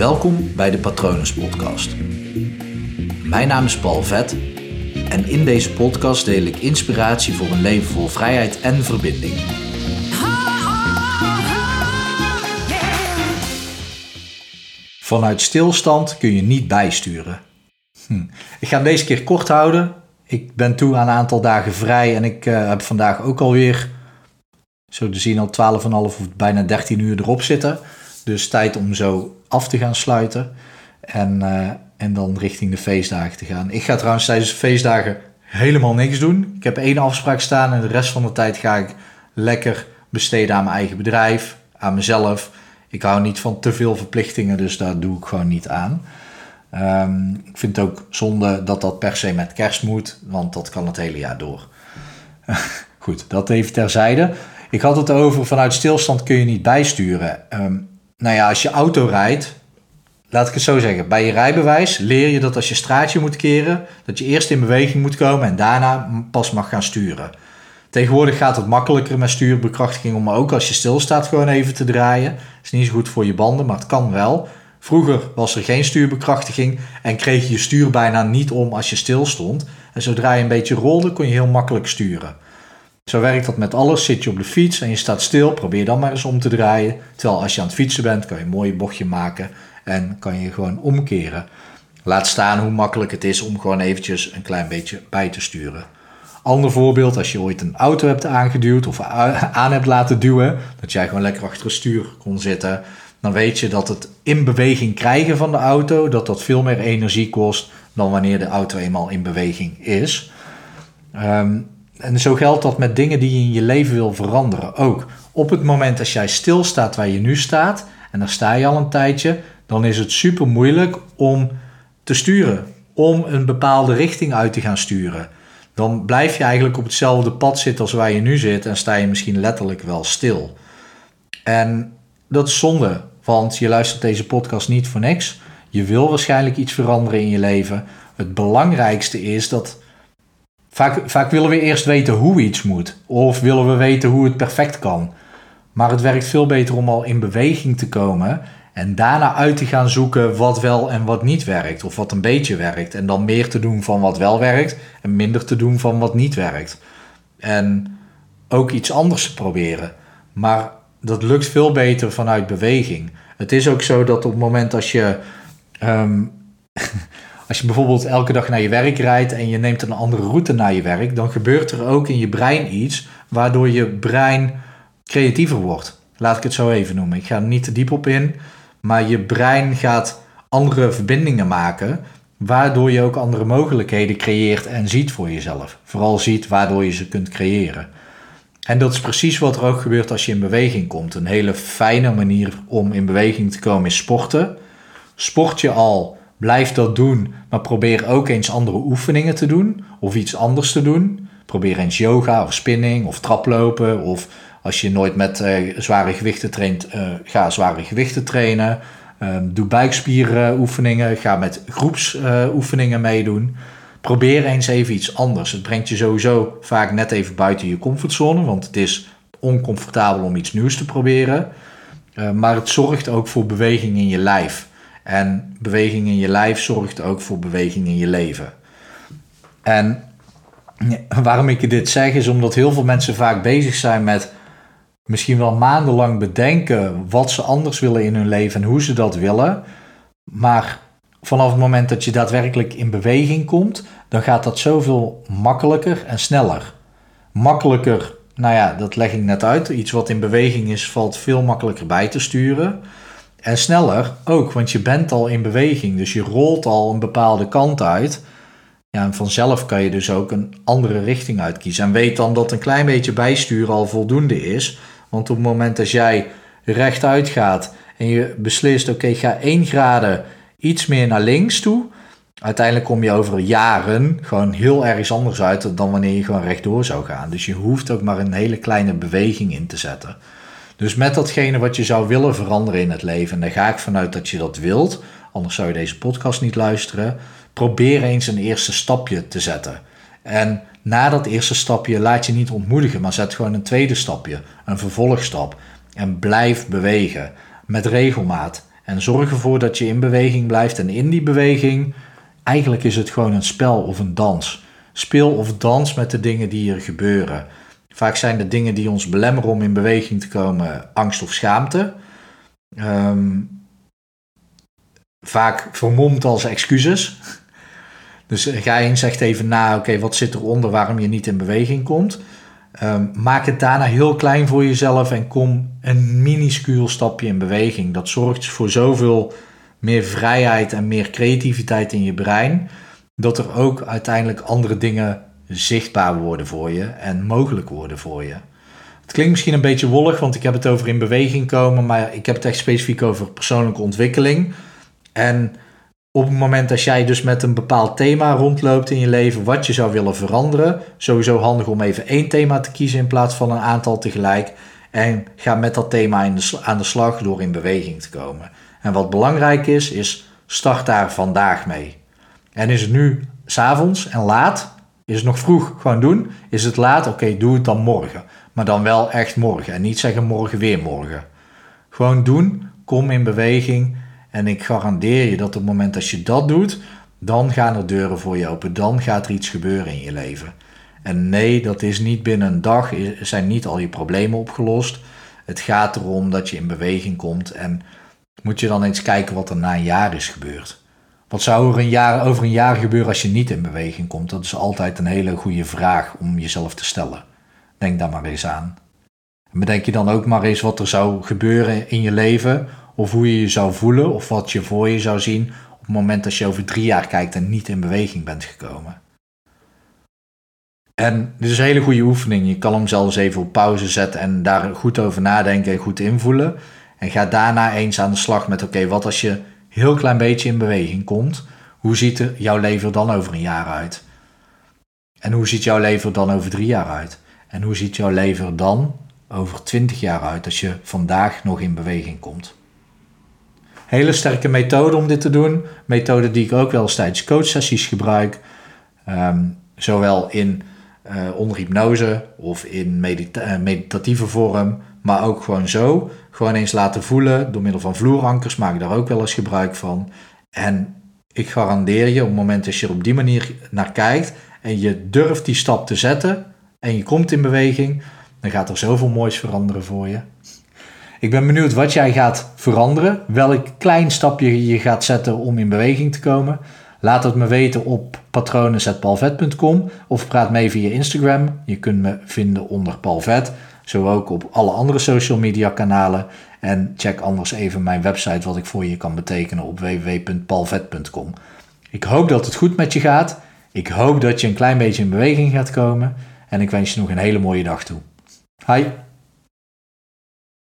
Welkom bij de Patronus Podcast. Mijn naam is Paul Vet en in deze podcast deel ik inspiratie voor een leven vol vrijheid en verbinding. Vanuit stilstand kun je niet bijsturen. Hm. Ik ga hem deze keer kort houden. Ik ben toe aan een aantal dagen vrij en ik uh, heb vandaag ook alweer, zo te zien, al 12,5 of bijna 13 uur erop zitten. Dus tijd om zo af te gaan sluiten en, uh, en dan richting de feestdagen te gaan. Ik ga trouwens tijdens de feestdagen helemaal niks doen. Ik heb één afspraak staan en de rest van de tijd ga ik lekker besteden aan mijn eigen bedrijf, aan mezelf. Ik hou niet van te veel verplichtingen, dus daar doe ik gewoon niet aan. Um, ik vind het ook zonde dat dat per se met kerst moet, want dat kan het hele jaar door. Goed, dat even terzijde. Ik had het over vanuit stilstand kun je niet bijsturen. Um, nou ja, als je auto rijdt, laat ik het zo zeggen, bij je rijbewijs leer je dat als je straatje moet keren, dat je eerst in beweging moet komen en daarna pas mag gaan sturen. Tegenwoordig gaat het makkelijker met stuurbekrachtiging om ook als je stilstaat gewoon even te draaien. is niet zo goed voor je banden, maar het kan wel. Vroeger was er geen stuurbekrachtiging en kreeg je je stuur bijna niet om als je stil stond. En zodra je een beetje rolde, kon je heel makkelijk sturen. Zo werkt dat met alles. Zit je op de fiets en je staat stil, probeer dan maar eens om te draaien. Terwijl als je aan het fietsen bent, kan je een mooi bochtje maken en kan je gewoon omkeren. Laat staan hoe makkelijk het is om gewoon eventjes een klein beetje bij te sturen. Ander voorbeeld, als je ooit een auto hebt aangeduwd of aan hebt laten duwen, dat jij gewoon lekker achter het stuur kon zitten, dan weet je dat het in beweging krijgen van de auto, dat dat veel meer energie kost dan wanneer de auto eenmaal in beweging is. Um, en zo geldt dat met dingen die je in je leven wil veranderen ook. Op het moment dat jij stilstaat waar je nu staat, en daar sta je al een tijdje, dan is het super moeilijk om te sturen, om een bepaalde richting uit te gaan sturen. Dan blijf je eigenlijk op hetzelfde pad zitten als waar je nu zit en sta je misschien letterlijk wel stil. En dat is zonde, want je luistert deze podcast niet voor niks. Je wil waarschijnlijk iets veranderen in je leven. Het belangrijkste is dat Vaak, willen we eerst weten hoe iets moet. Of willen we weten hoe het perfect kan. Maar het werkt veel beter om al in beweging te komen. En daarna uit te gaan zoeken wat wel en wat niet werkt. Of wat een beetje werkt. En dan meer te doen van wat wel werkt. En minder te doen van wat niet werkt. En ook iets anders te proberen. Maar dat lukt veel beter vanuit beweging. Het is ook zo dat op het moment als je. Um, Als je bijvoorbeeld elke dag naar je werk rijdt en je neemt een andere route naar je werk, dan gebeurt er ook in je brein iets waardoor je brein creatiever wordt. Laat ik het zo even noemen. Ik ga er niet te diep op in, maar je brein gaat andere verbindingen maken, waardoor je ook andere mogelijkheden creëert en ziet voor jezelf. Vooral ziet waardoor je ze kunt creëren. En dat is precies wat er ook gebeurt als je in beweging komt. Een hele fijne manier om in beweging te komen is sporten. Sport je al Blijf dat doen, maar probeer ook eens andere oefeningen te doen of iets anders te doen. Probeer eens yoga of spinning of traplopen of als je nooit met uh, zware gewichten traint, uh, ga zware gewichten trainen. Um, doe buikspieroefeningen, ga met groepsoefeningen meedoen. Probeer eens even iets anders. Het brengt je sowieso vaak net even buiten je comfortzone, want het is oncomfortabel om iets nieuws te proberen. maar het zorgt ook voor beweging in je lijf. En beweging in je lijf zorgt ook voor beweging in je leven. En waarom ik dit zeg is omdat heel veel mensen vaak bezig zijn met misschien wel maandenlang bedenken wat ze anders willen in hun leven en hoe ze dat willen. Maar vanaf het moment dat je daadwerkelijk in beweging komt, dan gaat dat zoveel makkelijker en sneller. Makkelijker, nou ja, dat leg ik net uit. Iets wat in beweging is, valt veel makkelijker bij te sturen. En sneller ook, want je bent al in beweging. Dus je rolt al een bepaalde kant uit. Ja, en vanzelf kan je dus ook een andere richting uitkiezen. En weet dan dat een klein beetje bijsturen al voldoende is. Want op het moment dat jij rechtuit gaat en je beslist: oké, ga 1 graden iets meer naar links toe. Uiteindelijk kom je over jaren gewoon heel ergens anders uit dan wanneer je gewoon rechtdoor zou gaan. Dus je hoeft ook maar een hele kleine beweging in te zetten. Dus met datgene wat je zou willen veranderen in het leven, en daar ga ik vanuit dat je dat wilt, anders zou je deze podcast niet luisteren, probeer eens een eerste stapje te zetten. En na dat eerste stapje laat je niet ontmoedigen, maar zet gewoon een tweede stapje, een vervolgstap. En blijf bewegen met regelmaat. En zorg ervoor dat je in beweging blijft. En in die beweging, eigenlijk is het gewoon een spel of een dans. Speel of dans met de dingen die er gebeuren. Vaak zijn de dingen die ons belemmeren om in beweging te komen angst of schaamte. Ehm, vaak vermomd als excuses. Dus ga eens zegt even na, oké, wat zit eronder waarom je niet in beweging komt. Ehm, maak het daarna heel klein voor jezelf en kom een minuscuul stapje in beweging. Dat zorgt voor zoveel meer vrijheid en meer creativiteit in je brein, dat er ook uiteindelijk andere dingen zichtbaar worden voor je en mogelijk worden voor je. Het klinkt misschien een beetje wollig, want ik heb het over in beweging komen, maar ik heb het echt specifiek over persoonlijke ontwikkeling. En op het moment dat jij dus met een bepaald thema rondloopt in je leven, wat je zou willen veranderen, sowieso handig om even één thema te kiezen in plaats van een aantal tegelijk. En ga met dat thema in de, aan de slag door in beweging te komen. En wat belangrijk is, is start daar vandaag mee. En is het nu s'avonds en laat, is het nog vroeg, gewoon doen. Is het laat, oké, doe het dan morgen. Maar dan wel echt morgen en niet zeggen morgen weer morgen. Gewoon doen, kom in beweging en ik garandeer je dat op het moment dat je dat doet, dan gaan er deuren voor je open. Dan gaat er iets gebeuren in je leven. En nee, dat is niet binnen een dag, zijn niet al je problemen opgelost. Het gaat erom dat je in beweging komt en moet je dan eens kijken wat er na een jaar is gebeurd. Wat zou er over een jaar gebeuren als je niet in beweging komt? Dat is altijd een hele goede vraag om jezelf te stellen. Denk daar maar eens aan. En bedenk je dan ook maar eens wat er zou gebeuren in je leven of hoe je je zou voelen of wat je voor je zou zien op het moment dat je over drie jaar kijkt en niet in beweging bent gekomen. En dit is een hele goede oefening. Je kan hem zelfs even op pauze zetten en daar goed over nadenken en goed invoelen. En ga daarna eens aan de slag met: oké, wat als je heel klein beetje in beweging komt? Hoe ziet er jouw leven dan over een jaar uit? En hoe ziet jouw leven dan over drie jaar uit? En hoe ziet jouw leven dan over twintig jaar uit als je vandaag nog in beweging komt? Hele sterke methode om dit te doen. Methode die ik ook wel eens tijdens coachsessies gebruik. Ehm, zowel in uh, onder hypnose of in eh, meditatieve vorm. Maar ook gewoon zo. Gewoon eens laten voelen. Door middel van vloerankers maak ik daar ook wel eens gebruik van. En ik garandeer je, op het moment dat je er op die manier naar kijkt. En je durft die stap te zetten. En je komt in beweging. Dan gaat er zoveel moois veranderen voor je. Ik ben benieuwd wat jij gaat veranderen, welk klein stapje je gaat zetten om in beweging te komen. Laat het me weten op patronen.palvet.com of praat mee via Instagram. Je kunt me vinden onder Palvet, zo ook op alle andere social media kanalen. En check anders even mijn website wat ik voor je kan betekenen op www.palvet.com. Ik hoop dat het goed met je gaat. Ik hoop dat je een klein beetje in beweging gaat komen. En ik wens je nog een hele mooie dag toe. Hi!